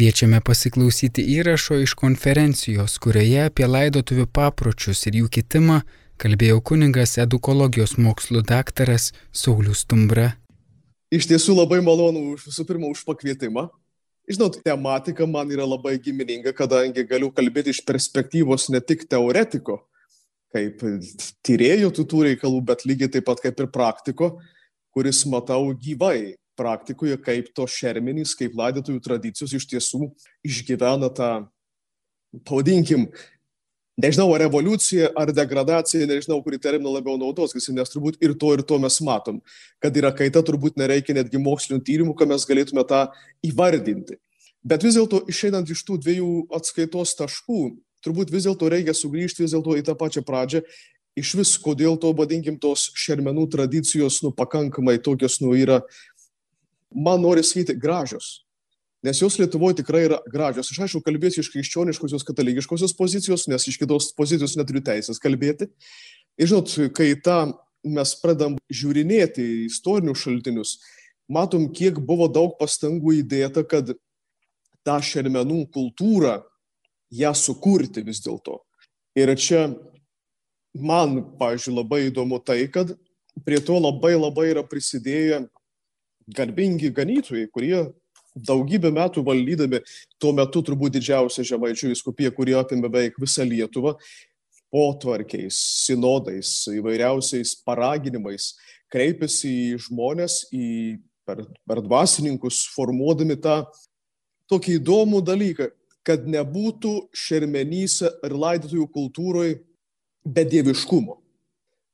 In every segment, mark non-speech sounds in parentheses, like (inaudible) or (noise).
Kviečiame pasiklausyti įrašo iš konferencijos, kurioje apie laidotuvių papročius ir jų kitimą kalbėjo kuningas edukologijos mokslų daktaras Saulis Tumbra. Iš tiesų labai malonu visų pirma už pakvietimą. Žinot, tematika man yra labai gimininga, kadangi galiu kalbėti iš perspektyvos ne tik teoretiko, kaip tyrėjo tų reikalų, bet lygiai taip pat kaip ir praktiko, kuris matau gyvai praktikoje, kaip to šermenys, kaip laidotojų tradicijos iš tiesų išgyvena tą, pavadinkim, nežinau, ar revoliucija, ar degradacija, nežinau, kurį terminą labiau naudos, nes turbūt ir to, ir to mes matom. Kad yra kaita, turbūt nereikia netgi mokslinio tyrimų, kad mes galėtume tą įvardinti. Bet vis dėlto, išeinant iš tų dviejų atskaitos taškų, turbūt vis dėlto reikia sugrįžti vis dėlto į tą pačią pradžią. Iš vis, kodėl to, vadinkim, tos šermenų tradicijos, nu, pakankamai tokios, nu, yra man nori sakyti gražios. Nes jos Lietuvoje tikrai yra gražios. Aš aišku kalbėsiu iš krikščioniškosios katalikiškosios pozicijos, nes iš kitos pozicijos neturiu teisės kalbėti. Ir žinot, kai tą mes pradam žiūrinėti istorinius šaltinius, matom, kiek buvo daug pastangų įdėta, kad tą šermenų kultūrą, ją sukurti vis dėlto. Ir čia man, pažiūrėjau, labai įdomu tai, kad prie to labai labai yra prisidėję garbingi ganytojai, kurie daugybę metų valdydami tuo metu turbūt didžiausią žemaičių įskupiją, kurie apimė beveik visą Lietuvą, potvarkiais, sinodais, įvairiausiais paraginimais, kreipiasi į žmonės, į, per, per dvasininkus, formuodami tą tokį įdomų dalyką, kad nebūtų šermenyse ir laidotojų kultūroje bedieviškumo.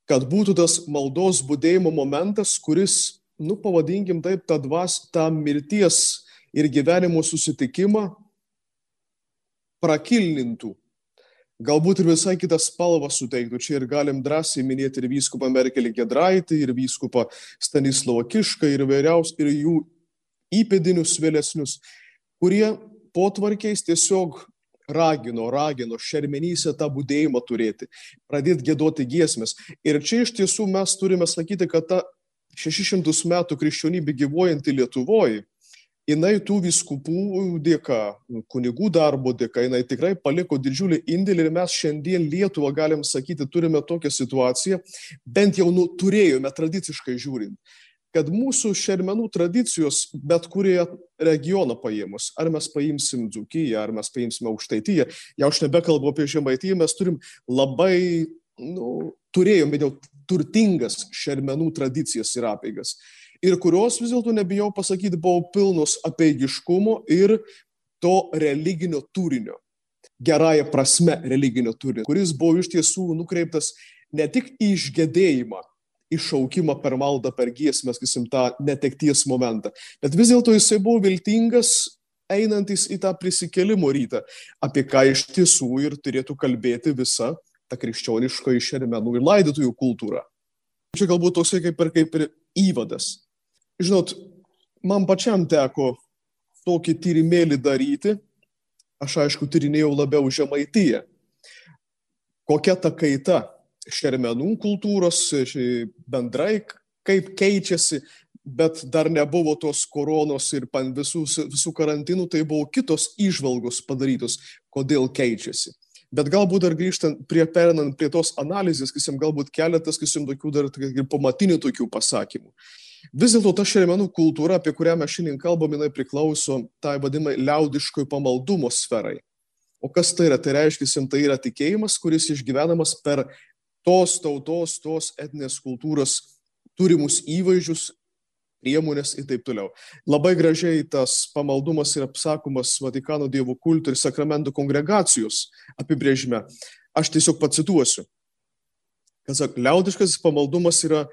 Kad būtų tas maldos būdėjimo momentas, kuris nu, pavadinkim taip, tą dvas, tą mirties ir gyvenimo susitikimą prakilnintų. Galbūt ir visai kitą spalvą suteiktų. Čia ir galim drąsiai minėti ir vyskupą Merkelį Gedraitį, ir vyskupą Stanislavą Kišką, ir vairiaus, ir jų įpėdinius vėlesnius, kurie potvarkiais tiesiog ragino, ragino šermenyse tą būdėjimą turėti, pradėti gėdoti giesmės. Ir čia iš tiesų mes turime sakyti, kad ta 600 metų krikščionybė gyvuojanti Lietuvoje, jinai tų viskupų dėka, kunigų darbo dėka, jinai tikrai paliko didžiulį indėlį ir mes šiandien Lietuvą, galim sakyti, turime tokią situaciją, bent jau nu, turėjome tradiciškai žiūrint, kad mūsų šermenų tradicijos bet kurie regioną paėmus, ar mes paimsim Dzukiją, ar mes paimsime Aukštaityje, jau aš nebekalbu apie Žemaitiją, mes turim labai, nu, turėjome jau turtingas šermenų tradicijas ir apeigas. Ir kurios vis dėlto nebijau pasakyti, buvo pilnos apeigiškumo ir to religinio turinio. Gerąją prasme religinio turinio, kuris buvo iš tiesų nukreiptas ne tik į išgėdėjimą, iššaukimą per maldą, per giesmę, sakysim, tą netekties momentą, bet vis dėlto jisai buvo viltingas einantis į tą prisikėlimo rytą, apie ką iš tiesų ir turėtų kalbėti visa ta krikščioniška išermenų ir laidotojų kultūra. Čia galbūt toksai kaip ir, kaip ir įvadas. Žinot, man pačiam teko tokį tyrimėlį daryti. Aš aišku tyrinėjau labiau žemaityje. Kokia ta kaita šermenų kultūros bendrai, kaip keičiasi, bet dar nebuvo tos koronos ir visų, visų karantinų, tai buvo kitos išvalgos padarytos, kodėl keičiasi. Bet galbūt dar grįžtant prie, perinant prie tos analizės, kisim, galbūt keletas, kisim, tokių dar ir pamatinių tokių pasakymų. Vis dėlto ta šermenų kultūra, apie kurią mes šiandien kalbame, jinai priklauso tai vadinamai liaudiškoj pamaldumo sferai. O kas tai yra? Tai reiškia, tai yra tikėjimas, kuris išgyvenamas per tos tautos, tos etinės kultūros turimus įvaizdžius priemonės ir taip toliau. Labai gražiai tas pamaldumas yra apsakomas Vatikano dievų kultų ir sakramentų kongregacijos apibrėžime. Aš tiesiog pacituosiu. Kazak, liaudiškas pamaldumas yra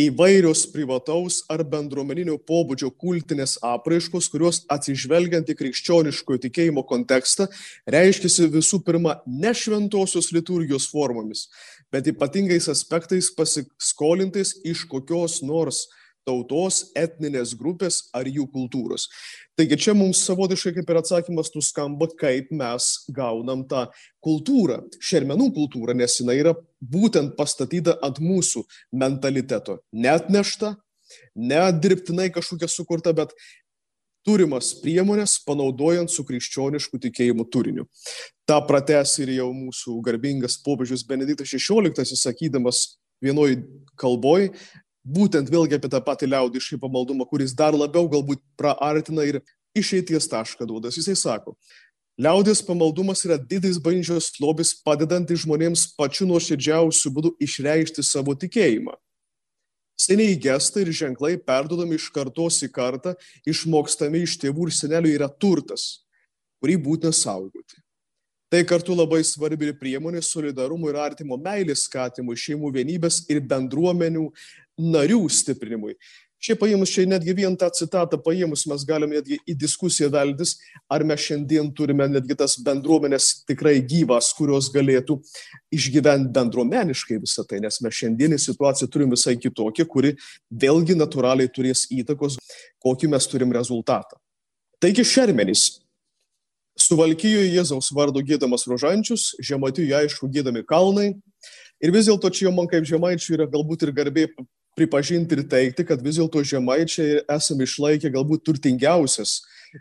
įvairios privataus ar bendruomeninio pobūdžio kultinės apraiškos, kurios atsižvelgiant į krikščioniškojo tikėjimo kontekstą reiškia visų pirma ne šventosios liturgijos formomis, bet ypatingais aspektais pasiskolintais iš kokios nors tautos, etninės grupės ar jų kultūros. Taigi čia mums savotiškai kaip ir atsakymas nuskamba, kaip mes gaunam tą kultūrą, šermenų kultūrą, nes jinai yra būtent pastatyta ant mūsų mentaliteto. Net nešta, ne dirbtinai kažkokia sukurta, bet turimas priemonės, panaudojant su krikščionišku tikėjimu turiniu. Ta prates ir jau mūsų garbingas popiežius Benediktas XVI, sakydamas vienoj kalboj, būtent vėlgi apie tą patį liaudiškai pamaldumą, kuris dar labiau galbūt praartina ir išeities tašką duodas. Jisai sako, liaudės pamaldumas yra didis bažnyčios lobis, padedantis žmonėms pačiu nuoširdžiausiu būdu išreikšti savo tikėjimą. Seniai gestai ir ženklai perdodami iš kartos į kartą, išmokstami iš tėvų ir senelių yra turtas, kurį būtina saugoti. Tai kartu labai svarbi ir priemonė solidarumo ir artimo meilės skatimui, šeimų vienybės ir bendruomenių narių stiprinimui. Šiaip paėmus, čia netgi vien tą citatą paėmus, mes galime netgi į diskusiją veltis, ar mes šiandien turime netgi tas bendruomenės tikrai gyvas, kurios galėtų išgyventi bendruomeniškai visą tai, nes mes šiandienį situaciją turim visai kitokią, kuri vėlgi natūraliai turės įtakos, kokį mes turim rezultatą. Taigi šermenys. Suvalkyjoje Jėzaus vardu gėdamas rožančius, žematijoje aišku gėdami kalnai. Ir vis dėlto čia jau man kaip žemaičių yra galbūt ir garbė pripažinti ir teikti, kad vis dėlto žemaičiai esame išlaikę galbūt turtingiausias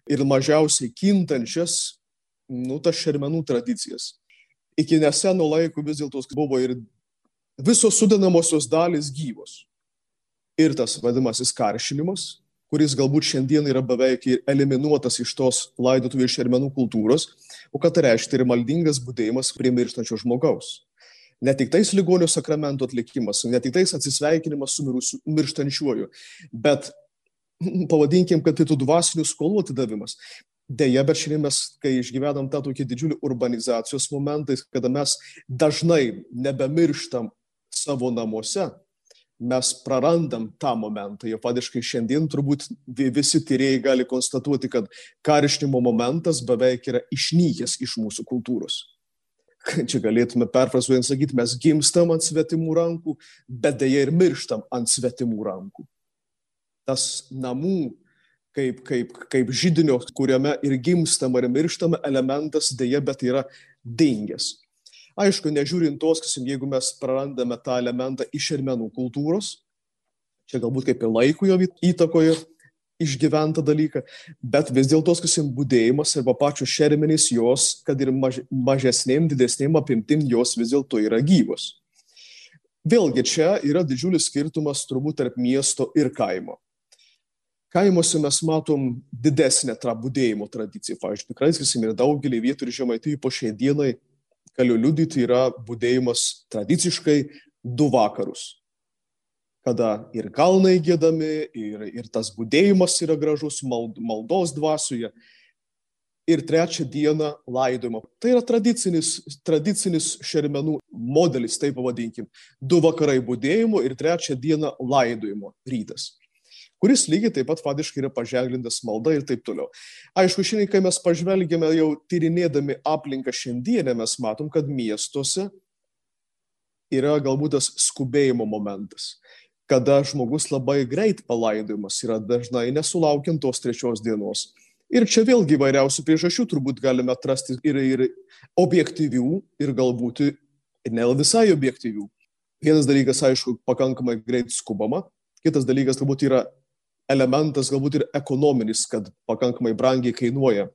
ir mažiausiai kintančias, nu, tas šermenų tradicijas. Iki neseno laiko vis dėlto buvo ir visos sudanamosios dalys gyvos. Ir tas vadinamasis karšinimas, kuris galbūt šiandien yra beveik eliminuotas iš tos laidotuvių šermenų kultūros, o kad tai reiškia ir maldingas būdėjimas prie mirštančio žmogaus ne tik tais ligonių sakramento atlikimas, ne tik tais atsisveikinimas su mirusiu, mirštančiuoju, bet (laughs) pavadinkim, kad tai tų dvasinių skolų atidavimas. Deja, bet šiandien mes, kai išgyvenam tą tokį didžiulį urbanizacijos momentą, kada mes dažnai nebemirštam savo namuose, mes prarandam tą momentą. Jau padiškai šiandien turbūt visi tyrėjai gali konstatuoti, kad karštinimo momentas beveik yra išnykęs iš mūsų kultūros (laughs) čia galėtume perfrazuojant sakyti, mes gimstam ant svetimų rankų, bet dėja ir mirštam ant svetimų rankų. Tas namų kaip, kaip, kaip žydinio, kuriame ir gimstam ar mirštam elementas dėja, bet yra dingęs. Aišku, nežiūrint tos, kasim, jeigu mes prarandame tą elementą iš šermenų kultūros, čia galbūt kaip ir laiko jo įtakoje, išgyventą dalyką, bet vis dėlto skasim būdėjimas arba pačios šermenys jos, kad ir maž, mažesnėm, didesnėm apimtim jos vis dėlto yra gyvos. Vėlgi čia yra didžiulis skirtumas turbūt tarp miesto ir kaimo. Kaimuose mes matom didesnę tra būdėjimo tradiciją. Pavyzdžiui, tikrai sakysim ir daugelį vietų ir žemaitijų po šiai dienai galiu liudyti yra būdėjimas tradiciškai du vakarus kada ir kalnai gėdami, ir, ir tas būdėjimas yra gražus mald, maldos dvasioje. Ir trečią dieną laidojimo. Tai yra tradicinis, tradicinis šermenų modelis, taip pavadinkim. Du vakarai būdėjimo ir trečią dieną laidojimo rytas kuris lygiai taip pat fadiškai yra paženklintas malda ir taip toliau. Aišku, šiandien, kai mes pažvelgėme jau tyrinėdami aplinką šiandienę, mes matom, kad miestuose yra galbūt tas skubėjimo momentas kada žmogus labai greit palaidojimas yra dažnai nesulaukiant tos trečios dienos. Ir čia vėlgi įvairiausių priežasčių turbūt galime atrasti ir, ir objektyvių, ir galbūt ne visai objektyvių. Vienas dalykas, aišku, pakankamai greit skubama, kitas dalykas galbūt yra elementas, galbūt ir ekonominis, kad pakankamai brangiai kainuoja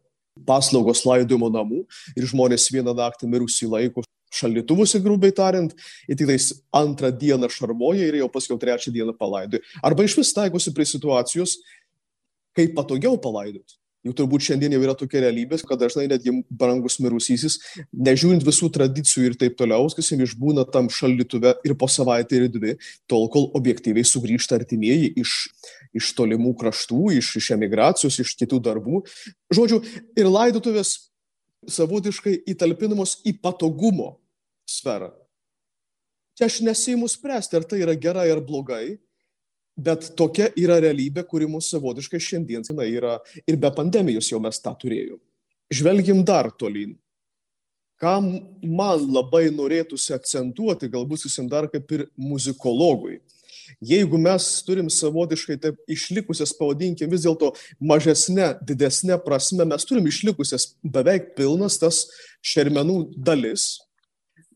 paslaugos laidojimo namų ir žmonės vieną naktį mirusį laiko šaldytuvuose, grubiai tariant, ir tik tais antrą dieną šarmoja ir jau paskui trečią dieną palaidoja. Arba iš vis taikosi prie situacijos, kaip patogiau palaidoti. Jau turbūt šiandien jau yra tokia realybė, kad dažnai netgi brangus mirusysis, nežiūrint visų tradicijų ir taip toliau, kas jam išbūna tam šaldytuve ir po savaitę ir dvi, tol kol objektyviai sugrįžta artimieji iš, iš tolimų kraštų, iš, iš emigracijos, iš kitų darbų. Žodžiu, ir laidotuvės savotiškai įtalpinamos į patogumo sferą. Čia aš nesiimu spręsti, ar tai yra gerai ar blogai, bet tokia yra realybė, kuri mūsų savotiškai šiandien yra ir be pandemijos jau mes tą turėjome. Žvelgim dar tolyn. Ką man labai norėtųsi akcentuoti, galbūt susim dar kaip ir muzikologui. Jeigu mes turim savotiškai taip išlikusias, pavadinkim vis dėlto mažesnė, didesnė prasme, mes turim išlikusias beveik pilnas tas šermenų dalis,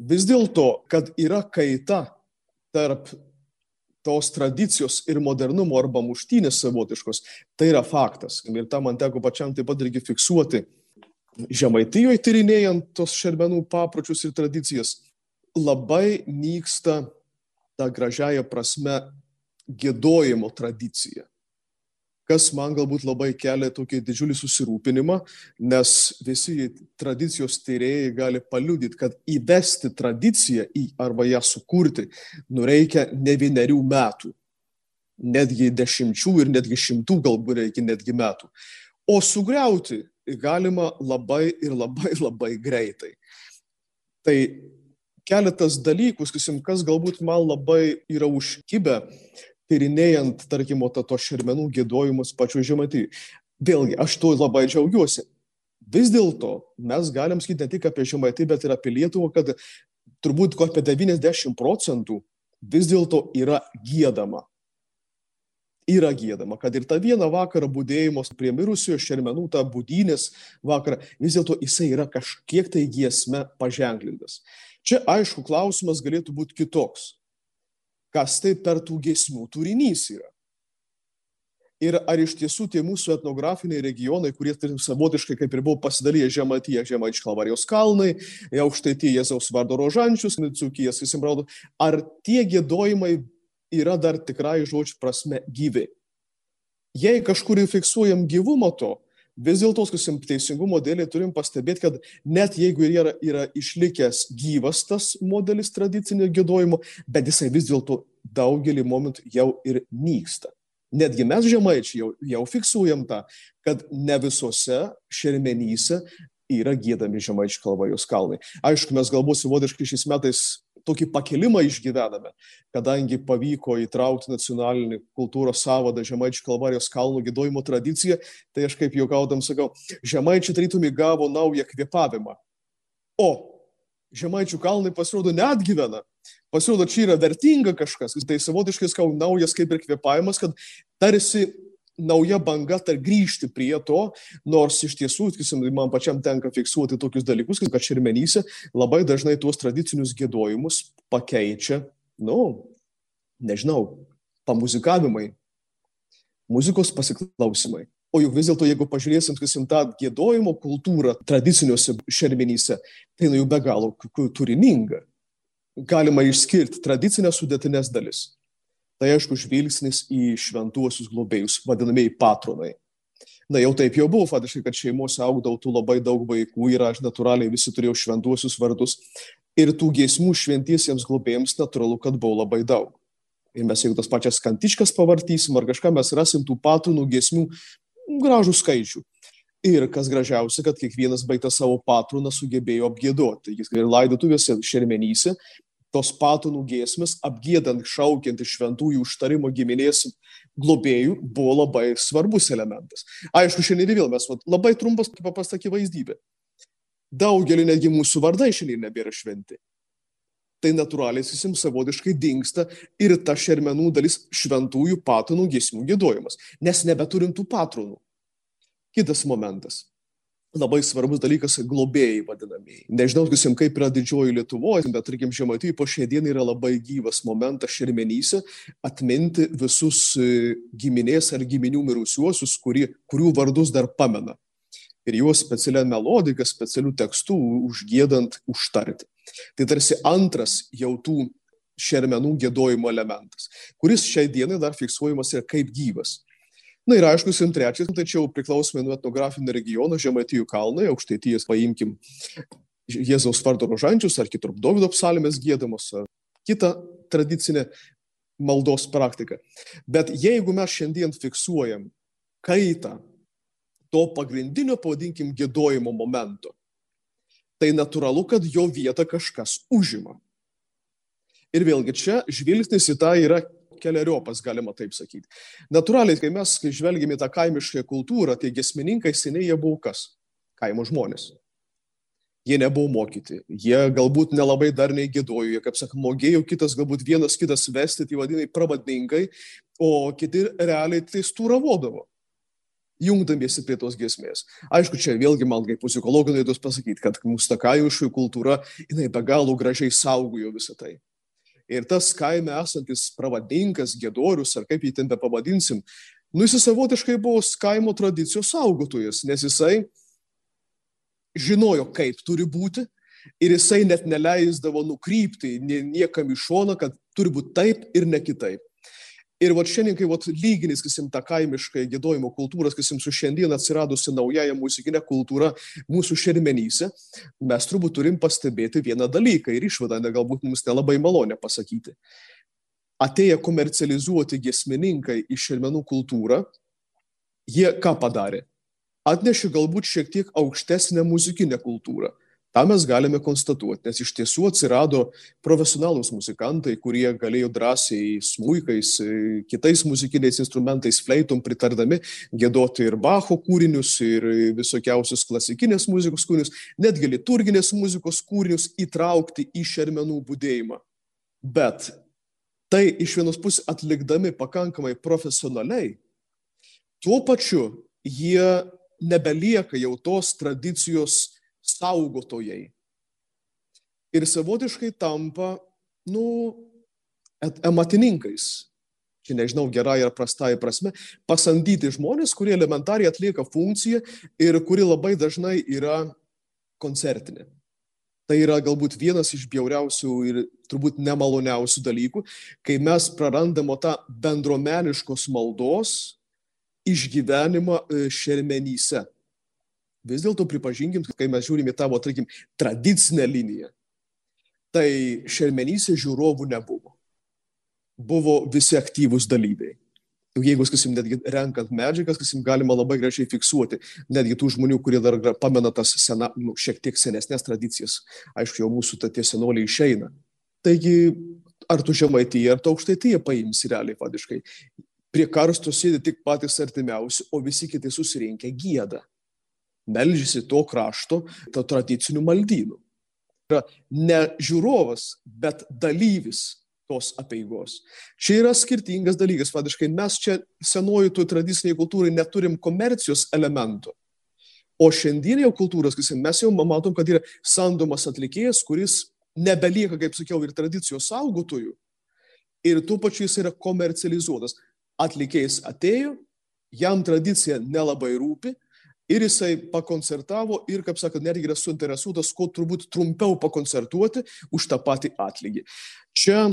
vis dėlto, kad yra kaita tarp tos tradicijos ir modernumo arba muštynės savotiškos, tai yra faktas. Ir tą man teko pačiam taip pat irgi fiksuoti. Žemaitijoje tyrinėjant tos šermenų papročius ir tradicijas, labai nyksta ta gražiaja prasme gėdojimo tradicija kas man galbūt labai kelia tokį didžiulį susirūpinimą, nes visi tradicijos tyrėjai gali paliudyti, kad įvesti tradiciją į, arba ją sukurti nu reikia ne vienerių metų, netgi dešimčių ir netgi šimtų galbūt reikia netgi metų. O sugriauti galima labai ir labai labai greitai. Tai keletas dalykų, kas galbūt man labai yra užkibę, tyrinėjant, tarkim, to, to šermenų gėdojimus pačiu žemaitį. Vėlgi, aš tuo labai džiaugiuosi. Vis dėlto mes galim sakyti ne tik apie žemaitį, bet ir apie Lietuvą, kad turbūt apie 90 procentų vis dėlto yra gėdama. Yra gėdama, kad ir tą vieną vakarą būdėjimos prie mirusiojo šermenų, tą būdynės vakarą, vis dėlto jisai yra kažkiek tai giesme paženklintas. Čia aišku klausimas galėtų būti kitoks kas tai per tų gesmių turinys yra. Ir ar iš tiesų tie mūsų etnografiniai regionai, kurie savotiškai kaip ir buvo pasidalyję Žematyje, Žemaičių Kalvarijos kalnai, Aukštaityje Jėzaus vardo rožančius, Nitsukijas, Visimraudo, ar tie gėdojimai yra dar tikrai žodžių prasme gyvi? Jei kažkur fiksuojam gyvumą to, vis dėlto, sakysim, teisingumo dėlį turim pastebėti, kad net jeigu ir yra, yra išlikęs gyvas tas modelis tradicinio gėdojimo, bet jisai vis dėlto daugelį momentų jau ir nyksta. Netgi mes žemaičiai jau, jau fiksuojam tą, kad ne visose šermenyse yra gėdami žemaičių kalvajos kalnai. Aišku, mes galbūt savotiškai šiais metais tokį pakelimą išgyvename, kadangi pavyko įtraukti nacionalinį kultūros savadą Žemaičių kalvarijos kalnų gėdojimo tradiciją, tai aš kaip juokaudam sakau, Žemaičiai tarytum įgavo naują kvėpavimą. O Žemaičių kalnai pasirodo net gyvena. Pasirodo, čia yra vertinga kažkas. Tai savotiškai skau naujas kaip ir kvėpavimas, kad tarsi nauja banga tar grįžti prie to, nors iš tiesų, sakysim, man pačiam tenka fiksuoti tokius dalykus, kad šermenyse labai dažnai tuos tradicinius gėdojimus pakeičia, nu, nežinau, pamuzikavimai, muzikos pasiklausimai. O juk vis dėlto, jeigu pažiūrėsim, sakysim, tą gėdojimo kultūrą tradiciniuose šermenyse, tai nu jau be galo turininga. Galima išskirti tradicinės sudėtinės dalis tai aišku žvilgsnis į šventuosius globėjus, vadinamieji patronai. Na jau taip jau buvo, faktiškai, kad šeimose augdavo tų labai daug vaikų ir aš natūraliai visi turėjau šventuosius vardus. Ir tų giesmų šventiesiems globėjams natūralu, kad buvo labai daug. Ir mes jeigu tas pačias kantiškas pavartysim ar kažką, mes rasim tų patronų giesmių gražų skaičių. Ir kas gražiausia, kad kiekvienas baigtas savo patroną sugebėjo apgėdoti. Jis ir laidotuvėse šermenyse tos patonų giesmės, apgėdant, šaukiant iš šventųjų užtarimo giminės globėjų, buvo labai svarbus elementas. Aišku, šiandien vėl mes, labai trumpas, paprasta akivaizdybė. Daugelį netgi mūsų vardai šiandien nebėra šventi. Tai natūraliai sakysim savotiškai dinksta ir ta šermenų dalis šventųjų patonų giesmių gėdojimas, nes nebeturim tų patronų. Kitas momentas labai svarbus dalykas - globėjai vadinamieji. Nežinau, kusim, kaip yra didžioji Lietuvoje, bet, tarkim, žemaitijai po šią dieną yra labai gyvas momentas šermenyse atminti visus e, giminės ar giminių mirusiuosius, kuri, kurių vardus dar pamena. Ir juos specialią melodiką, specialių tekstų užgėdant užtarti. Tai tarsi antras jau tų šermenų gėdojimo elementas, kuris šiai dienai dar fiksuojamas yra kaip gyvas. Na ir aišku, sim trečias, tačiau priklausomai nuo etnografinio regiono, Žemaitijų kalnai, aukštaitijas paimkim Jėzaus vardo rožančius ar kitur Dovido psalmės gėdamos, ar kitą tradicinę maldos praktiką. Bet jeigu mes šiandien fiksuojam kaitą to pagrindinio, pavadinkim, gėdojimo momento, tai natūralu, kad jo vietą kažkas užima. Ir vėlgi čia žvilgsnis į tą yra keliariopas, galima taip sakyti. Naturaliai, kai mes kai žvelgime tą kaimišką kultūrą, tai gesmininkai seniai jie buvo kas? Kaimo žmonės. Jie nebuvo mokyti, jie galbūt nelabai dar neįgėdojo, jie, kaip sakoma, mokėjo kitas, galbūt vienas kitas vesti, tai vadinai pravadingai, o kiti realiai tai stūravodavo jungdamiesi prie tos giesmės. Aišku, čia vėlgi man kaip muzikologai norėtų pasakyti, kad mūsų ta kaimiškoji kultūra, jinai be galo gražiai saugojo visą tai Ir tas kaime esantis pravadinkas, gedorius, ar kaip jį ten be pavadinsim, nu jis savotiškai buvo kaimo tradicijos saugotojas, nes jisai žinojo, kaip turi būti ir jisai net neleisdavo nukrypti niekam į šoną, kad turi būti taip ir ne kitaip. Ir va šiandien, kai va lyginis, kasim, tą kaimišką gėdojimo kultūrą, kasim, su šiandien atsiradusi naujaja muzikinė kultūra mūsų šermenyse, mes turbūt turim pastebėti vieną dalyką ir išvadą, ne, galbūt mums nelabai malonę pasakyti. Atėję komercializuoti gesmininkai į šermenų kultūrą, jie ką padarė? Atnešė galbūt šiek tiek aukštesnę muzikinę kultūrą tą mes galime konstatuoti, nes iš tiesų atsirado profesionalūs muzikantai, kurie galėjo drąsiai smuikais, kitais muzikiniais instrumentais, fleitom pritardami gėdoti ir Bacho kūrinius, ir visokiausius klasikinės muzikos kūrinius, netgi liturginės muzikos kūrinius įtraukti į šermenų būdėjimą. Bet tai iš vienos pusės atlikdami pakankamai profesionaliai, tuo pačiu jie nebelieka jau tos tradicijos saugotojai. Ir savotiškai tampa, nu, amatininkais. Čia nežinau, gerai ar prastai prasme, pasamdyti žmonės, kurie elementariai atlieka funkciją ir kuri labai dažnai yra koncertinė. Tai yra galbūt vienas iš bjauriausių ir turbūt nemaloniausių dalykų, kai mes prarandamo tą bendromeniškos maldos išgyvenimą e, šermenyse. Vis dėlto pripažinkim, kai mes žiūrime tavo, tarkim, tradicinę liniją, tai šermenyse žiūrovų nebuvo. Buvo visi aktyvūs dalyviai. Jeigu, sakysim, netgi renkant medžiagas, sakysim, galima labai gražiai fiksuoti, netgi tų žmonių, kurie dar pamena tas sena, nu, šiek tiek senesnės tradicijas, aišku, jau mūsų tie senoliai išeina. Taigi, ar tu žemaityje, ar tu aukštaityje paimsi realiai vadiškai. Prie karsto sėdi tik patys artimiausi, o visi kiti susirinkę gėda melžiasi to krašto, to tradicinių maldynų. Yra ne žiūrovas, bet dalyvis tos apieigos. Čia yra skirtingas dalykas. Vadiškai mes čia senojų tų tradiciniai kultūrai neturim komercijos elementų. O šiandienėje kultūros, mes jau matom, kad yra sandomas atlikėjas, kuris nebelieka, kaip sakiau, ir tradicijos saugotojų. Ir tuo pačiu jis yra komercializuotas. Atlikėjas atėjo, jam tradicija nelabai rūpi, ir jisai pakoncertavo ir, kaip sakant, netgi yra suinteresuotas, kuo turbūt trumpiau pakoncertuoti už tą patį atlygį. Čia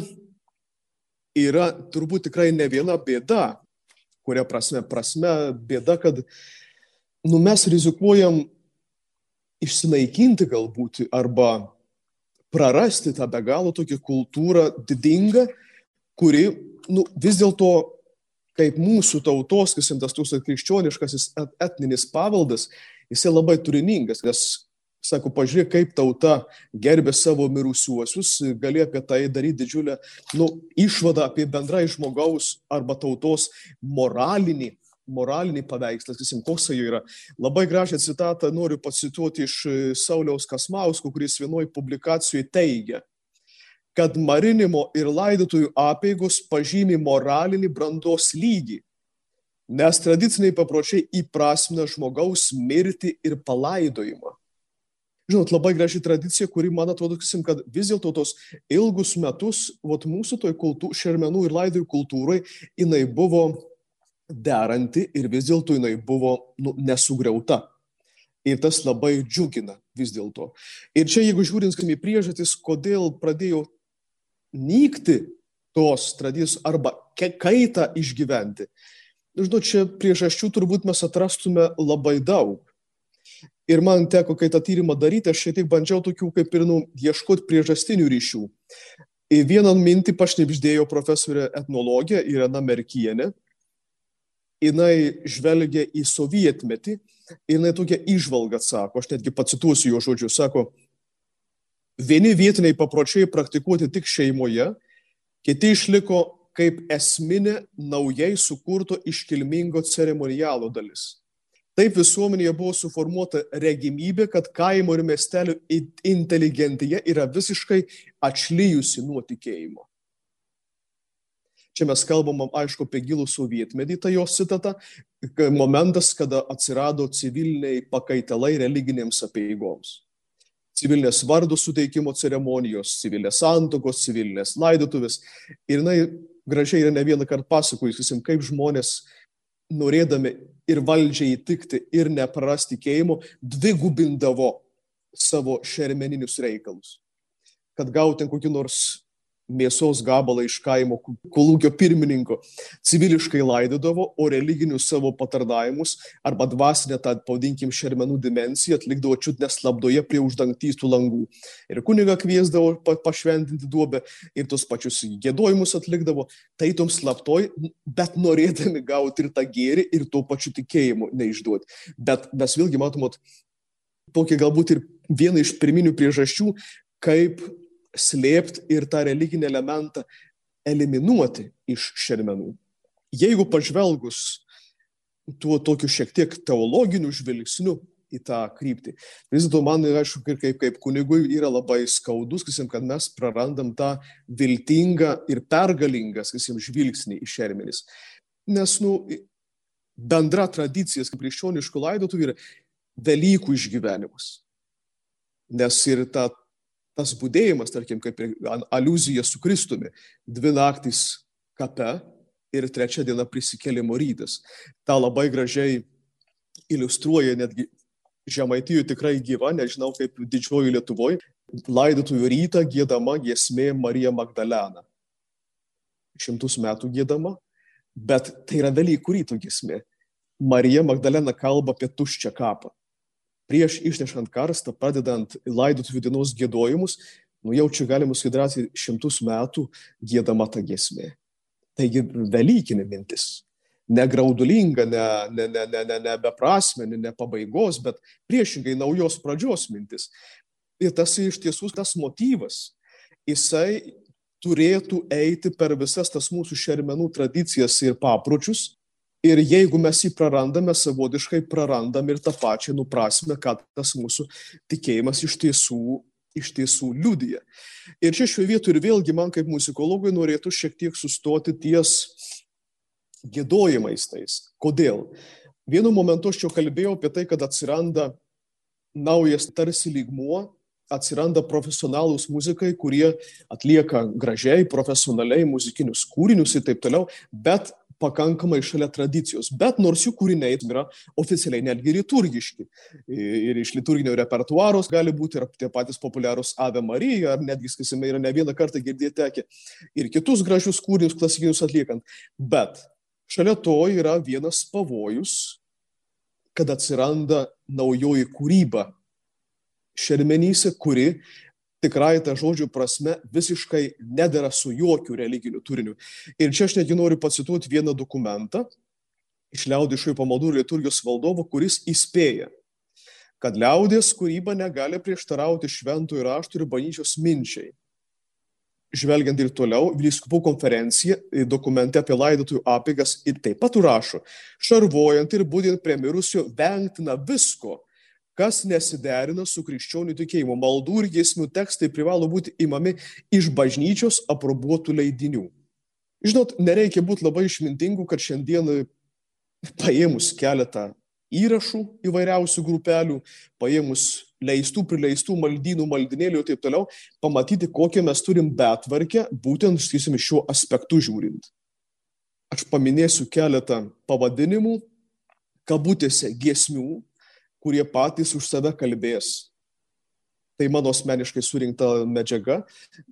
yra turbūt tikrai ne viena bėda, kuria prasme, prasme bėda, kad nu, mes rizikuojam išsinaikinti galbūt arba prarasti tą be galo tokią kultūrą didingą, kuri nu, vis dėlto kaip mūsų tautos, kas tas tūkstas krikščioniškasis etninis paveldas, jisai labai turiningas, nes, sako, pažiūrėk, kaip tauta gerbė savo mirusiuosius, gali apie tai daryti didžiulę nu, išvadą apie bendrai žmogaus arba tautos moralinį moralinį paveikslą, sakysim, koks jis yra. Labai gražią citatą noriu pacituoti iš Sauliaus Kasmausko, kuris vienoje publikacijoje teigia, kad marinimo ir laidotųjų apėgos pažymi moralinį brandos lygį, nes tradiciniai papročiai įprasmina žmogaus mirtį ir palaidojimą. Žinot, labai graži tradicija, kuri, man atrodo, kad vis dėlto tos ilgus metus, vat, mūsų toj kultūr, šermenų ir laidojų kultūrai, jinai buvo deranti ir vis dėlto jinai buvo nu, nesugriauta. Ir tas labai džiugina vis dėlto. Ir čia, jeigu žiūrint į priežastis, kodėl pradėjo nykti tos tradicijos arba kaitą išgyventi. Žinau, čia priežasčių turbūt mes atrastume labai daug. Ir man teko, kai tą tyrimą daryti, aš šiek tiek bandžiau tokių kaip ir nu, ieškoti priežastinių ryšių. Į vieną mintį pašnipždėjo profesorė etnologė Irena Merkienė. Jis žvelgia į sovietmetį ir jinai tokia išvalga sako, aš netgi pacituosiu jo žodžius, sako, Vieni vietiniai papročiai praktikuoti tik šeimoje, kiti išliko kaip esminė naujai sukurto iškilmingo ceremonialo dalis. Taip visuomenėje buvo suformuota regimybė, kad kaimo ir miestelio inteligentija yra visiškai atšlyjusi nuo tikėjimo. Čia mes kalbam, aišku, apie gilų sovietmetį, tai jos citata, momentas, kada atsirado civiliniai pakaitalai religinėms apieigoms civilinės vardų suteikimo ceremonijos, civilinės santokos, civilinės laidotuvės. Ir jinai gražiai yra ne vieną kartą pasakojusi, kaip žmonės norėdami ir valdžiai įtikti, ir neprarasti tikėjimo, dvigubindavo savo šermeninius reikalus. Kad gautum kokį nors mėsos gabalą iš kaimo kolūkio pirmininko, civiliškai laidodavo, o religinius savo patarnavimus arba dvasinę tą, pavadinkim, šermenų dimensiją atlikdavo čiut neslapdoje prie uždangtystų langų. Ir kuniga kviesdavo pa, pašventinti duobę ir tos pačius gėdojimus atlikdavo, tai tom slaptoj, bet norėdami gauti ir tą gėrį, ir tuo pačiu tikėjimu neišduoti. Bet mes vėlgi matomot tokį galbūt ir vieną iš pirminių priežasčių, kaip slėpti ir tą religinį elementą eliminuoti iš šermenų. Jeigu pažvelgus tuo tokiu šiek tiek teologiniu žvilgsniu į tą kryptį, vis dėlto man, aišku, ir kaip, kaip kunigui yra labai skaudus, sakysim, kad mes prarandam tą viltingą ir pergalingą, sakysim, žvilgsnį į šermenis. Nes, nu, bendra tradicija, kaip krikščioniškų laidotų, yra Velykų išgyvenimas. Nes ir ta tas būdėjimas, tarkim, kaip aluzija su Kristumi, dvi naktys kape ir trečia diena prisikėlimo rytas. Ta labai gražiai iliustruoja netgi Žemaitijų tikrai gyva, nežinau kaip didžioji Lietuvoje, laidotųjų rytą gėdama giesmė Marija Magdalena. Šimtus metų gėdama, bet tai yra Velykų ryto giesmė. Marija Magdalena kalba apie tuščią kapą prieš išnešant karstą, pradedant laidotuvių dienos gėdojimus, nu jau čia galima drąsiai šimtus metų gėdama ta giesmė. Taigi Velykinė mintis. Ne graudulinga, ne, ne, ne, ne, ne, ne beprasmenė, ne pabaigos, bet priešingai naujos pradžios mintis. Ir tas iš tiesų tas motyvas, jisai turėtų eiti per visas tas mūsų šermenų tradicijas ir papročius, Ir jeigu mes jį prarandame, savotiškai prarandam ir tą pačią nuprasme, kad tas mūsų tikėjimas iš tiesų, iš tiesų liudija. Ir čia šioje vietoje ir vėlgi man kaip muzikologui norėtų šiek tiek sustoti ties gėdojimais tais. Kodėl? Vienu momentu aš jau kalbėjau apie tai, kad atsiranda naujas tarsi lygmuo, atsiranda profesionalūs muzikai, kurie atlieka gražiai, profesionaliai muzikinius kūrinius ir taip toliau, bet pakankamai šalia tradicijos, bet nors jų kūriniai yra oficialiai netgi liturgiški. Ir iš liturginio repertuaros gali būti ir tie patys populiarūs Ave Marija, ar netgi, sakysime, yra ne vieną kartą girdėti tekę ir kitus gražius kūrinius klasikinius atliekant. Bet šalia to yra vienas pavojus, kad atsiranda naujoji kūryba šermenyse, kuri tikrai ta žodžių prasme visiškai nedara su jokių religiniu turiniu. Ir čia aš netgi noriu pacituoti vieną dokumentą iš liaudiškųjų pamaldų liturgijos valdovo, kuris įspėja, kad liaudės kūryba negali prieštarauti šventųjų raštų ir bažnyčios minčiai. Žvelgiant ir toliau, vyskupų konferencija dokumente apie laidotųjų apėgas ir taip pat rašo, šarvojant ir būdint prie mirusio vengtina visko, kas nesiderina su krikščionių tikėjimu. Maldų ir giesmių tekstai privalo būti imami iš bažnyčios aprobuotų leidinių. Žinot, nereikia būti labai išmintingų, kad šiandien paėmus keletą įrašų įvairiausių grupelių, paėmus leistų, prileistų maldynų, maldinėlių ir taip toliau, pamatyti, kokią mes turim betvarkę, būtent, sakysime, šiuo aspektu žiūrint. Aš paminėsiu keletą pavadinimų, kabutėse giesmių, kurie patys už save kalbės. Tai mano asmeniškai surinkta medžiaga,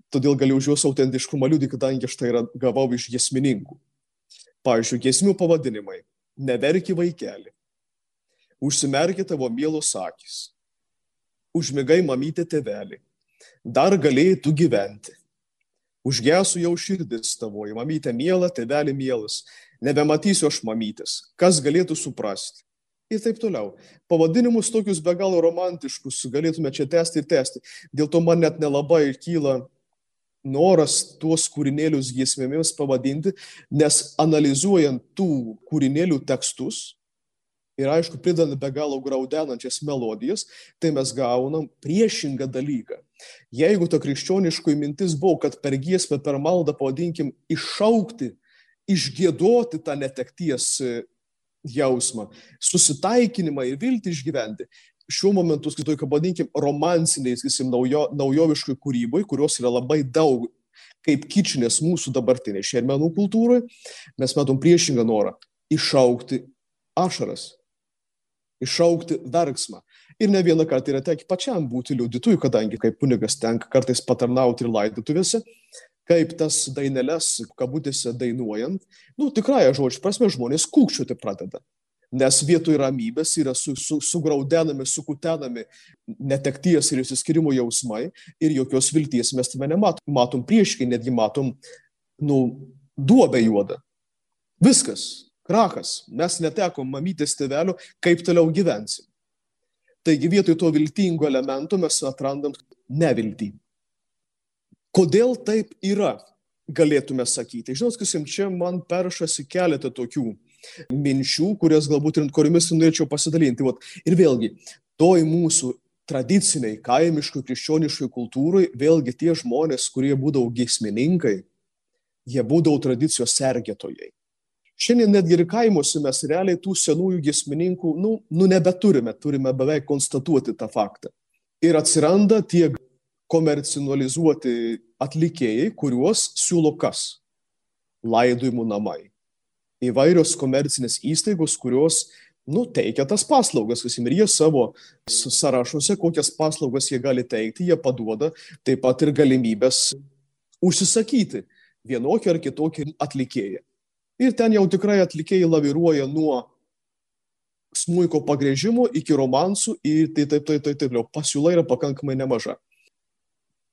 todėl galiu už juos autentiškumą liūdį, kadangi aš tai gavau iš giesmininkų. Pavyzdžiui, giesmių pavadinimai. Neverki vaikeli. Užsimerki tavo mielos akis. Užmigai mamytė tevelį. Dar galėjai tu gyventi. Užgesu jau širdis tavoji, mamytė miela, tevelį mielas. Nebematysiu aš mamytės. Kas galėtų suprasti? Ir taip toliau. Pavadinimus tokius be galo romantiškus galėtume čia tęsti ir tęsti. Dėl to man net nelabai kyla noras tuos kūrinėlius giesmėmis pavadinti, nes analizuojant tų kūrinėlių tekstus ir aišku, pridant be galo graudenančias melodijas, tai mes gaunam priešingą dalyką. Jeigu ta krikščioniškoji mintis buvo, kad per giesmę, per maldą, pavadinkim, iššaukti, išgėdoti tą netekties jausmą, susitaikinimą ir viltį išgyventi, šiuo momentu, skaitai, pavadinkim, romansiniai, sakysim, naujo, naujoviškai kūrybai, kurios yra labai daug kaip kičinės mūsų dabartinė šermenų kultūrai, mes matom priešingą norą iššaukti ašaras, iššaukti verksmą. Ir ne vieną kartą yra tekę pačiam būti liudytojų, kadangi kaip kunigas tenka kartais patarnauti ir laidotuvėse, kaip tas daineles, kabutėse dainuojant, nu tikrąją žodžių prasme žmonės kūkčioti pradeda. Nes vietoj ramybės yra su, su, sugraudenami, sukutenami netekties ir įsiskirimo jausmai ir jokios vilties mes tame nematom. Matom prieškai, netgi matom, nu, duobę juodą. Viskas, krachas, mes netekom mamytės tėvelio, kaip toliau gyvensim. Taigi vietoj to viltingo elemento mes atrandam neviltį. Kodėl taip yra, galėtume sakyti. Žinot, kas jums čia man peršasi keletą tokių minčių, kurias galbūt ir kuriomis norėčiau pasidalinti. Vat, ir vėlgi, toj mūsų tradiciniai, kaimiškai, krikščioniškai kultūrai, vėlgi tie žmonės, kurie būdavo giesmininkai, jie būdavo tradicijos sergėtojai. Šiandien netgi ir kaimuose mes realiai tų senųjų gesmininkų, nu, nu nebeturime, turime beveik konstatuoti tą faktą. Ir atsiranda tie komercinalizuoti atlikėjai, kuriuos siūlo kas? Laidojimų namai. Įvairios komercinės įstaigos, kurios nu, teikia tas paslaugas, sakysim, ir jie savo sąrašuose, kokias paslaugas jie gali teikti, jie paduoda taip pat ir galimybės užsisakyti vienokį ar kitokį atlikėją. Ir ten jau tikrai atlikėjai laviruoja nuo smuiko pagrėžimo iki romansų ir tai taip, taip, taip, taip, taip, pasiūla yra pakankamai nemaža.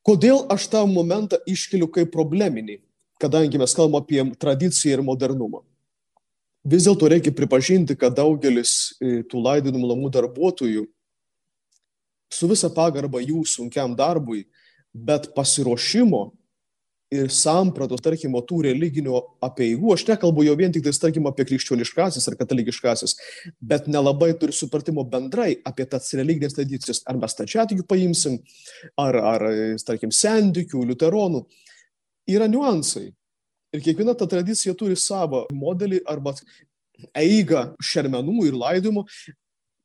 Kodėl aš tą momentą iškeliu kaip probleminį, kadangi mes kalbame apie tradiciją ir modernumą. Vis dėlto reikia pripažinti, kad daugelis e, tų laidinimų namų darbuotojų su visa pagarba jų sunkiam darbui, bet pasiruošimo ir sampratos, tarkim, tų religinių apieigų, aš nekalbu jau vien tik tai, tarkim, apie krikščioniškasis ar katalikiškasis, bet nelabai turi supratimo bendrai apie tas religinės tradicijas, ar mes tačiatikių paimsim, ar, ar, tarkim, sendikių, liuteronų. Yra niuansai. Ir kiekviena ta tradicija turi savo modelį arba eigą šermenų ir laidojimų,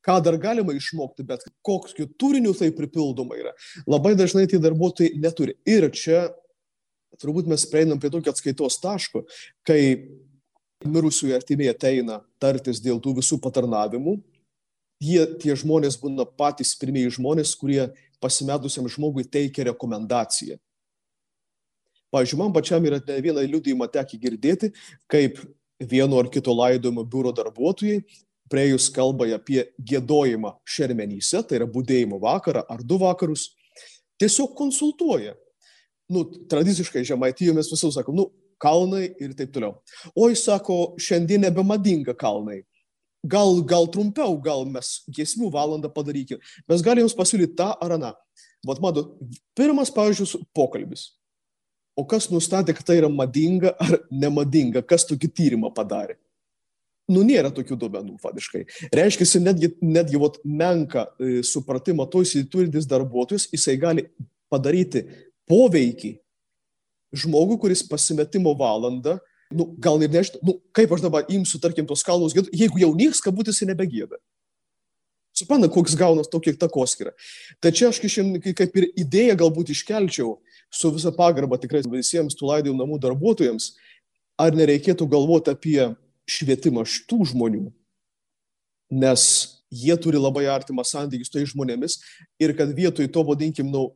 ką dar galima išmokti, bet kokiu turiniu tai pripildoma yra. Labai dažnai tie darbuotojai neturi. Ir čia turbūt mes prieinam prie tokio atskaitos taško, kai mirusiųjų artimieji ateina tartis dėl tų visų patarnavimų, jie, tie žmonės būna patys pirmieji žmonės, kurie pasimetusiam žmogui teikia rekomendaciją. Pavyzdžiui, man pačiam yra ne vieną liūdėjimą tekę girdėti, kaip vieno ar kito laidojimo biuro darbuotojai, prieėjus kalbai apie gėdojimą šermenyse, tai yra būdėjimo vakarą ar du vakarus, tiesiog konsultuoja, nu, tradiciškai žemaitijoje mes visų sakom, nu, kalnai ir taip toliau. Oi, sako, šiandien nebemadinga kalnai. Gal, gal trumpiau, gal mes giesmių valandą padarykime. Mes galime jums pasiūlyti tą ar aną. Vat matot, pirmas, pavyzdžiui, pokalbis. O kas nustatė, kad tai yra madinga ar nemadinga, kas tokį tyrimą padarė? Nu, nėra tokių duomenų, fadiškai. Reiškia, netgi, netgi vat, menka e, supratimą to įsiturintis darbuotojas, jisai gali padaryti poveikį žmogui, kuris pasimetimo valandą, nu, gal ir nežinau, nu, kaip aš dabar imsiu, tarkim, tos kalnus gėdų, jeigu jau nieks kabutėse nebegėda. Supranta, koks gaunas tokia takoskira. Čia aš kaip ir idėją galbūt iškelčiau su visa pagarba tikrai visiems tų laidėjų namų darbuotojams, ar nereikėtų galvoti apie švietimą šitų žmonių, nes jie turi labai artimą santykį su tais žmonėmis ir kad vietoj to, vadinkim, nu,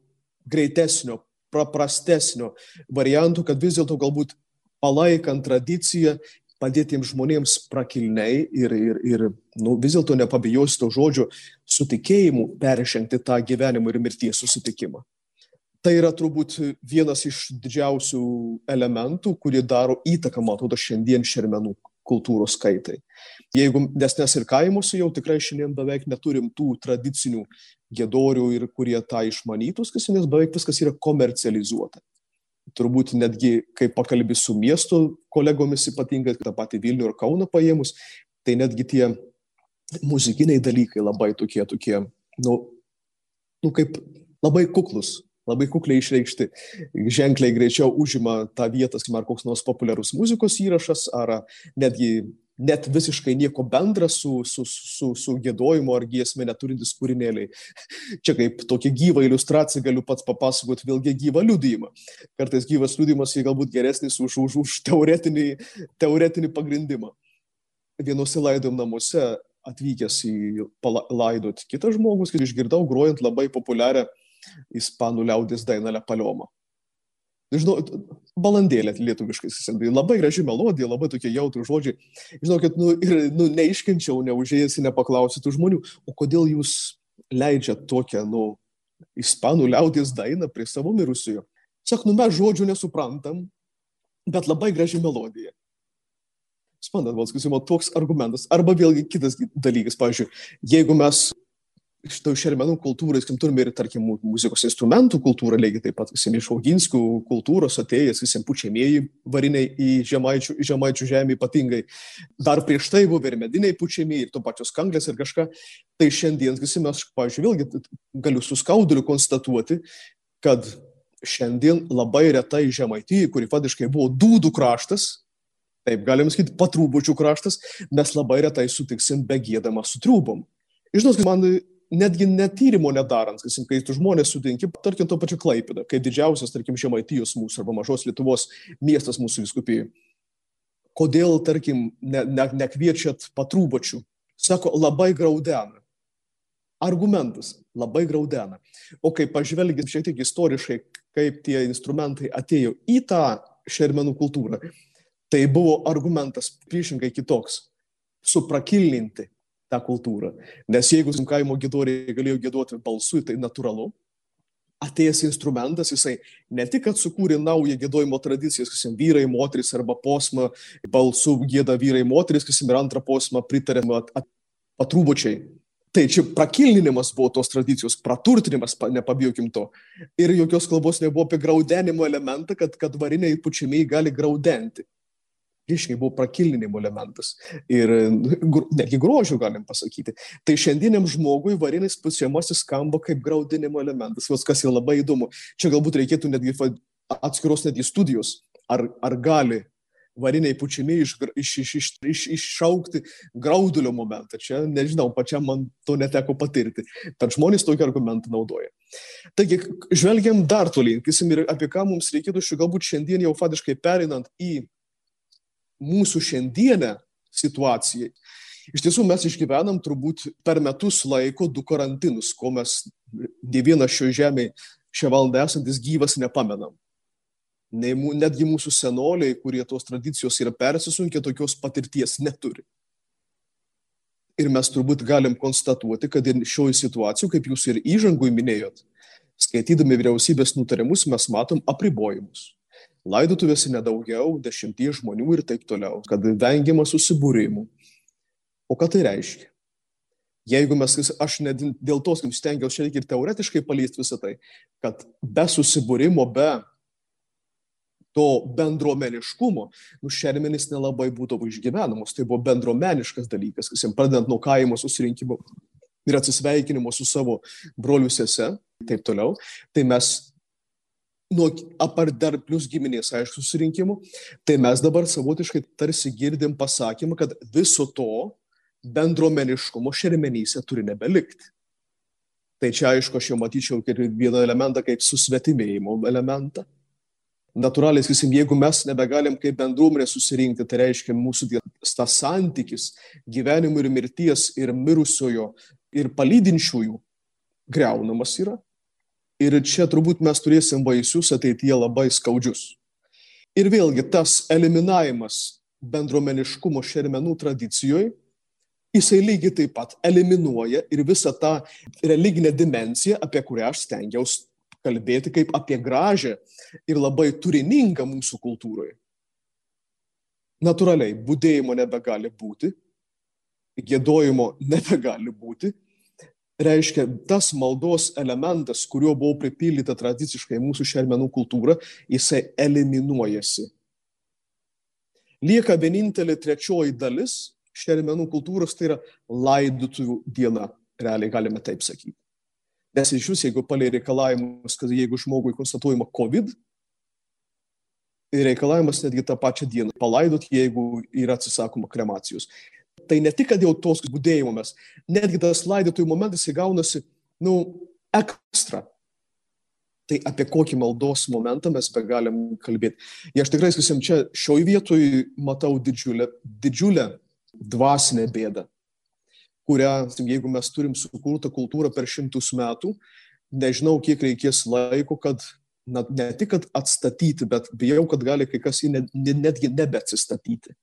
greitesnio, paprastesnio variantų, kad vis dėlto galbūt palaikant tradiciją, padėtiems žmonėms prakilniai ir, ir, ir nu, vis dėlto nepabijosiu to žodžio sutikėjimu peržengti tą gyvenimo ir mirties susitikimą. Tai yra turbūt vienas iš didžiausių elementų, kurie daro įtaką, atrodo, šiandien šermenų kultūros kaitai. Jeigu, nes nes ir kaimuose jau tikrai šiandien beveik neturim tų tradicinių gėdorių ir kurie tą išmanytų, nes beveik viskas yra komercializuota. Turbūt netgi, kai pakalbė su miesto kolegomis, ypatingai tą patį Vilnių ir Kauną paėmus, tai netgi tie muzikiniai dalykai labai tokie, tokie, nu, nu kaip labai kuklus, labai kukliai išreikšti, ženkliai greičiau užima tą vietą, ar koks nors populiarus muzikos įrašas, ar netgi net visiškai nieko bendra su, su, su, su gėdojimu ar giesmė neturintis kūrinėliai. (laughs) Čia kaip tokia gyva iliustracija galiu pats papasakoti vėlgi gyvą liudijimą. Kartais gyvas liudijimas yra galbūt geresnis už, už, už teoretinį, teoretinį pagrindimą. Vienose laidojim namuose atvykęs į laidot kitas žmogus, kai išgirdau grojant labai populiarią ispanų liaudės dainą Lepaliomą. Žinau, balandėlė lietuviškai, tai labai graži melodija, labai tokie jautrų žodžiai. Žinau, kad nu, ir, nu, neiškenčiau, neužėjęs, nepaklausiu tų žmonių, o kodėl jūs leidžiat tokią, nu, ispanų liaudės dainą prie savo mirusiojo. Sak, nu mes žodžių nesuprantam, bet labai graži melodija. Suprantat, valskysimo toks argumentas. Arba vėlgi kitas dalykas, pavyzdžiui, jeigu mes šitoj šermenų kultūrai, skim, turime ir, tarkim, muzikos instrumentų kultūrą, lygiai taip pat, sakysim, iš auginskių kultūros atėjęs, sakysim, pučiamieji variniai į žemaičių, žemaičių žemę ypatingai. Dar prieš tai buvo ir mediniai pučiamieji, ir to pačios kanglės ir kažką. Tai šiandien, sakysim, aš, pavyzdžiui, vėlgi galiu su skauduliu konstatuoti, kad šiandien labai retai žemaitijai, kuri fadiškai buvo dūdų kraštas, taip galim sakyti, patrūbučių kraštas, mes labai retai sutiksim begėdama su trūbom. Žinot, man netgi netyrimo nedarant, sakysim, kai tu žmonės sutinki, tarkim, to pačiu Klaipėdą, kai didžiausias, tarkim, Žemaitijos mūsų arba mažos Lietuvos miestas mūsų viskupijai. Kodėl, tarkim, ne, ne, nekviečiat patrūbačių? Sako, labai graudena. Argumentas - labai graudena. O kai pažvelgim šiek tiek istoriškai, kaip tie instrumentai atėjo į tą šermenų kultūrą, tai buvo argumentas priešingai kitoks - suprakilninti, tą kultūrą. Nes jeigu kaimo gėdoriai galėjo gėduoti balsu, tai natūralu. Atėjęs instrumentas, jisai ne tik, kad sukūrė naują gėdojimo tradiciją, sakysim, vyrai, moteris arba posmą, balsu gėda vyrai, moteris, sakysim, ir antrą posmą pritarė patrūbučiai. Tai čia prakilninimas buvo tos tradicijos, praturtinimas, nepabijokim to. Ir jokios kalbos nebuvo apie graudenimo elementą, kad, kad variniai pučiamiai gali graudenti priešingai buvo prakilninimo elementas. Ir netgi grožio galim pasakyti. Tai šiandieniam žmogui varinis pusiamasis skamba kaip graudinimo elementas, kas yra labai įdomu. Čia galbūt reikėtų netgi atskiros netgi studijos, ar, ar gali variniai pučiami iš, iš, iš, iš, iš, iššaukti graudulio momentą. Čia, nežinau, pačiam man to neteko patirti. Tad žmonės tokį argumentą naudoja. Taigi, žvelgiam dar tolyn, kisim ir apie ką mums reikėtų šių galbūt šiandien jau fatiškai perinant į mūsų šiandienę situaciją. Iš tiesų mes išgyvenam turbūt per metus laiko du karantinus, ko mes ne vienas šio žemėje šią valandą esantis gyvas nepamenam. Ne, netgi mūsų senoliai, kurie tos tradicijos yra persisunkę, tokios patirties neturi. Ir mes turbūt galim konstatuoti, kad šioje situacijoje, kaip jūs ir įžangui minėjot, skaitydami vyriausybės nutarimus, mes matom apribojimus laidotuvėse nedaugiau dešimties žmonių ir taip toliau, kad vengiama susibūrimų. O ką tai reiškia? Jeigu mes, aš net dėl to stengiausi šiek tiek ir teoretiškai paliesti visą tai, kad be susibūrimo, be to bendruomeniškumo, nu šermenis nelabai būdavo išgyvenamos. Tai buvo bendruomeniškas dalykas, kas jiems pradedant nuo kaimo susirinkimo ir atsisveikinimo su savo broliu sese, taip toliau. Tai mes nuo apart dar plus giminės, aišku, susirinkimų, tai mes dabar savotiškai tarsi girdim pasakymą, kad viso to bendruomeniškumo šermenyse turi nebelikti. Tai čia aišku, aš jau matyčiau vieną elementą kaip susvetimėjimo elementą. Natūraliai, sakysim, jeigu mes nebegalim kaip bendruomenė susirinkti, tai reiškia mūsų tas santykis gyvenimo ir mirties ir mirusiojo ir palydinčiųjų greunamas yra. Ir čia turbūt mes turėsim vaisius ateityje labai skaudžius. Ir vėlgi tas eliminavimas bendruomeniškumo šermenų tradicijoje, jisai lygiai taip pat eliminuoja ir visą tą religinę dimenciją, apie kurią aš stengiausi kalbėti kaip apie gražią ir labai turiningą mūsų kultūroje. Naturaliai, būdėjimo nebegali būti, gėdojimo nebegali būti, reiškia tas maldos elementas, kuriuo buvo pripildyta tradiciškai mūsų šermenų kultūra, jisai eliminuojasi. Lieka vienintelė trečioji dalis šermenų kultūros, tai yra laidotuvių diena, realiai galime taip sakyti. Nes iš jūs, jeigu palei reikalavimus, kad jeigu žmogui konstatuojama COVID, reikalavimas netgi tą pačią dieną palaidot, jeigu yra atsisakoma kremacijos. Tai ne tik, kad dėl tos būdėjimo mes, netgi tas laidotųjų momentas įgaunasi, nu, ekstra. Tai apie kokį maldos momentą mes be galim kalbėti. Ir aš tikrai, sakysim, čia šioj vietoj matau didžiulę, didžiulę dvasinę bėdą, kurią, jeigu mes turim sukurtą kultūrą per šimtus metų, nežinau, kiek reikės laiko, kad na, ne tik, atstatyti, bet bijau, kad gali kai kas jį net, netgi nebeatsistatyti.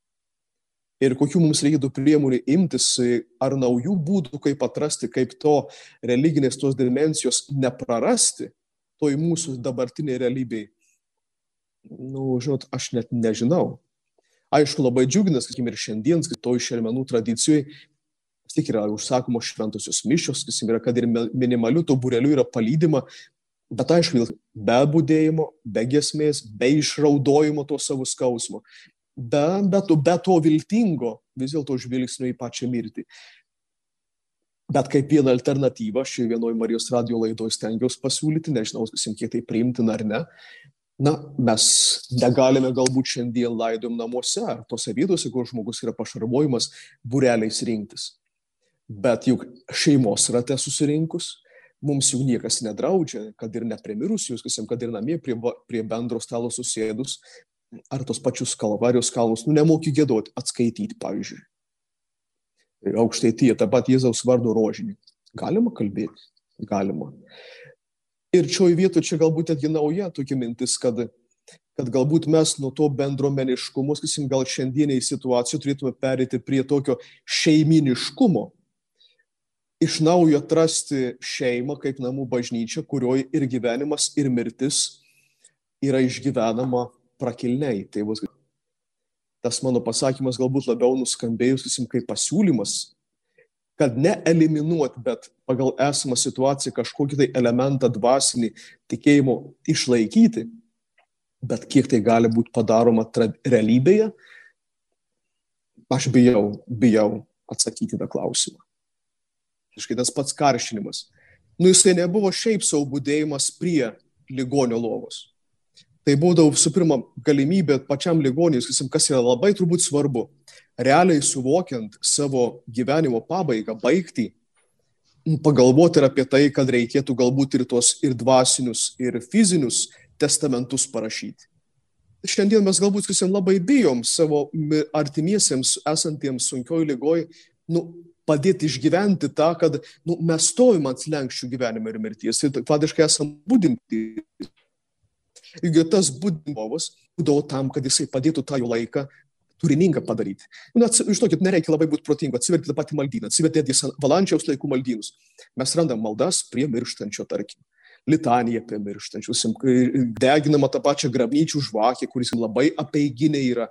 Ir kokių mums reikėtų priemonių imtis, ar naujų būdų, kaip atrasti, kaip to religinės tos dimensijos neprarasti, toj mūsų dabartiniai realybei. Nu, žinot, aš net nežinau. Aišku, labai džiuginas, sakykim, ir šiandien, toj šermenų tradicijoje, vis tik yra užsakomos šventosios mišios, sakysim, yra, kad ir minimalių to burelių yra palydima, bet aišku, be būdėjimo, be gesmės, be išraudojimo to savo skausmo, be, be, to, be to viltingo vis dėlto žvilgsnio į pačią mirtį. Bet kaip vieną alternatyvą šioje vienoje Marijos radio laidoje stengiausi pasiūlyti, nežinau, kiek tai priimtina ar ne. Na, mes negalime galbūt šiandien laidom namuose ar tose vietose, kur žmogus yra pašarvojimas, bureliais rinktis. Bet juk šeimos rate susirinkus, mums jau niekas nedraudžia, kad ir neprimirusius, kad ir namie prie, prie bendro stalo susėdus, ar tos pačius kalvarijos kalnus, nu nemoki gėdoti, atskaityti, pavyzdžiui aukštaityje, taip pat Jėzaus vardo rožinį. Galima kalbėti? Galima. Ir šioje vietoje čia galbūt netgi nauja tokia mintis, kad, kad galbūt mes nuo to bendruomeniškumo, sakysim, gal šiandieniai situacijai turėtume perėti prie tokio šeiminiškumo. Iš naujo atrasti šeimą kaip namų bažnyčia, kurioje ir gyvenimas, ir mirtis yra išgyvenama prakilniai. Tai bus tas mano pasakymas galbūt labiau nuskambėjusim kaip pasiūlymas, kad ne eliminuoti, bet pagal esamą situaciją kažkokį tai elementą dvasinį tikėjimo išlaikyti, bet kiek tai gali būti padaroma realybėje, aš bijau, bijau atsakyti tą klausimą. Iškai tas pats karšinimas. Nu, jisai nebuvo šiaip savo būdėjimas prie ligonio lovos tai būdavo visų pirma galimybė pačiam ligoniui, kas yra labai turbūt svarbu, realiai suvokiant savo gyvenimo pabaigą, baigtį, pagalvoti ir apie tai, kad reikėtų galbūt ir tuos ir dvasinius, ir fizinius testamentus parašyti. Šiandien mes galbūt visiems labai bijom savo artimiesiems esantiems sunkioj lygoj, nu, padėti išgyventi tą, kad nu, mes stovim ant lenkščių gyvenimo ir mirties. Ir faktiškai esame būdinti Juk tas būdingovas būdavo tam, kad jisai padėtų tą jo laiką turiningą padaryti. Nu, žinokit, nereikia labai būti protingu, atsiverti tą patį maldyną, atsiverti netgi valančiaus laikų maldynus. Mes randam maldas prie mirštančio, tarkim. Litanija apie mirštančius, deginama tą pačią grabnyčių žvakę, kuris labai apeiginė yra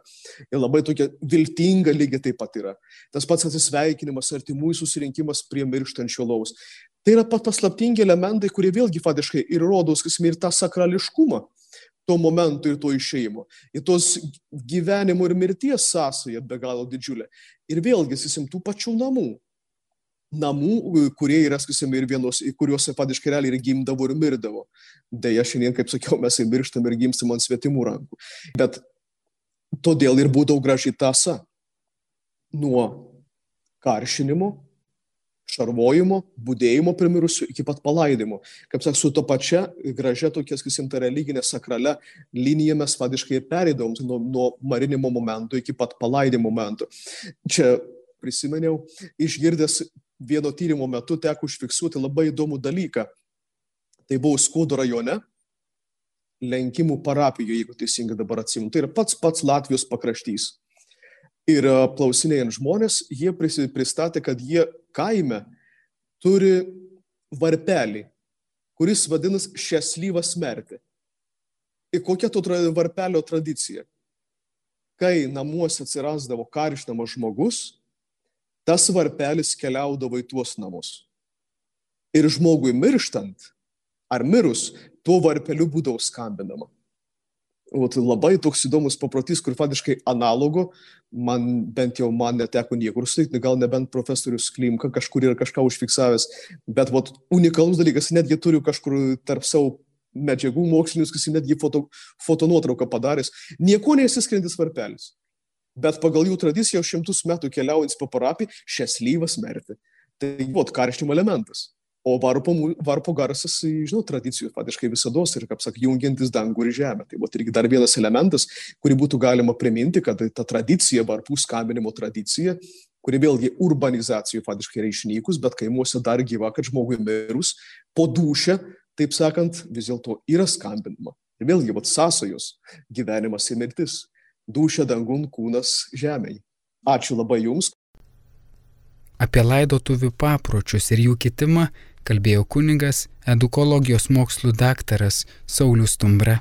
ir labai tokia viltinga lygiai taip pat yra. Tas pats atsisveikinimas, artimųjų susirinkimas prie mirštančio laus. Tai yra pat paslaptingi elementai, kurie vėlgi fatiškai ir rodo, kas ir tą sakrališkumą to momento ir to išeimo. Ir tos gyvenimo ir mirties sąsaja be galo didžiulė. Ir vėlgi, sakysim, tų pačių namų. Namų, kurie yra, sakysim, ir vienos, kuriuose padiškai realiai ir gimdavo ir mirdavo. Deja, šiandien, kaip sakiau, mes ir mirštam ir gimstam ant svetimų rankų. Bet todėl ir būdavo graži tasa. Nuo karšinimo šarvojimo, būdėjimo primirusių iki pat palaidimo. Kaip sak, su to pačia gražia tokia, sakysim, ta religinė sakralia linija mes vadiškai perėdavom nuo, nuo marinimo momento iki pat palaidimo momento. Čia prisiminiau, išgirdęs vieno tyrimo metu teko užfiksuoti labai įdomų dalyką. Tai buvo Skudo rajone, Lenkimų parapijoje, jeigu teisingai dabar atsimenu. Tai yra pats pats Latvijos pakraštys. Ir klausinėjant žmonės, jie pristatė, kad jie kaime turi varpelį, kuris vadinasi Šeslyvas mertė. Ir kokia to varpelio tradicija? Kai namuose atsirasdavo karštamas žmogus, tas varpelis keliaudavo į tuos namus. Ir žmogui mirštant ar mirus, tuo varpeliu būdavo skambinama. Vat labai toks įdomus paprotys, kur faktiškai analogo, man bent jau man neteko niekur sutikti, gal nebent profesorius Klimka kažkur yra kažką užfiksavęs, bet vat, unikalus dalykas, netgi turiu kažkur tarp savo medžiagų mokslinis, kas netgi foto, fotonuotrauką padaręs, nieko nesiskrintis varpelis. Bet pagal jų tradiciją šimtus metų keliaujant po parapiją, šias lyvas merti. Tai buvo karštymo elementas. O varpo, varpo garsas, žinau, tradicijų faktiškai visada ir, kaip sakai, jungiantis dangų ir žemę. Tai buvo irgi dar vienas elementas, kurį būtų galima priminti, kad ta tradicija, varpų skambinimo tradicija, kuri vėlgi urbanizacijų faktiškai yra išnykus, bet kaimuose dar gyva, kad žmogui mirus po dušę, taip sakant, vis dėlto yra skambinama. Ir vėlgi, vat sąsajos gyvenimas ir mirtis, dušė dangun, kūnas žemėje. Ačiū labai Jums. Apie laidotuvių papročius ir jų kitimą kalbėjo kunigas edukologijos mokslų daktaras Saulis Tumbra.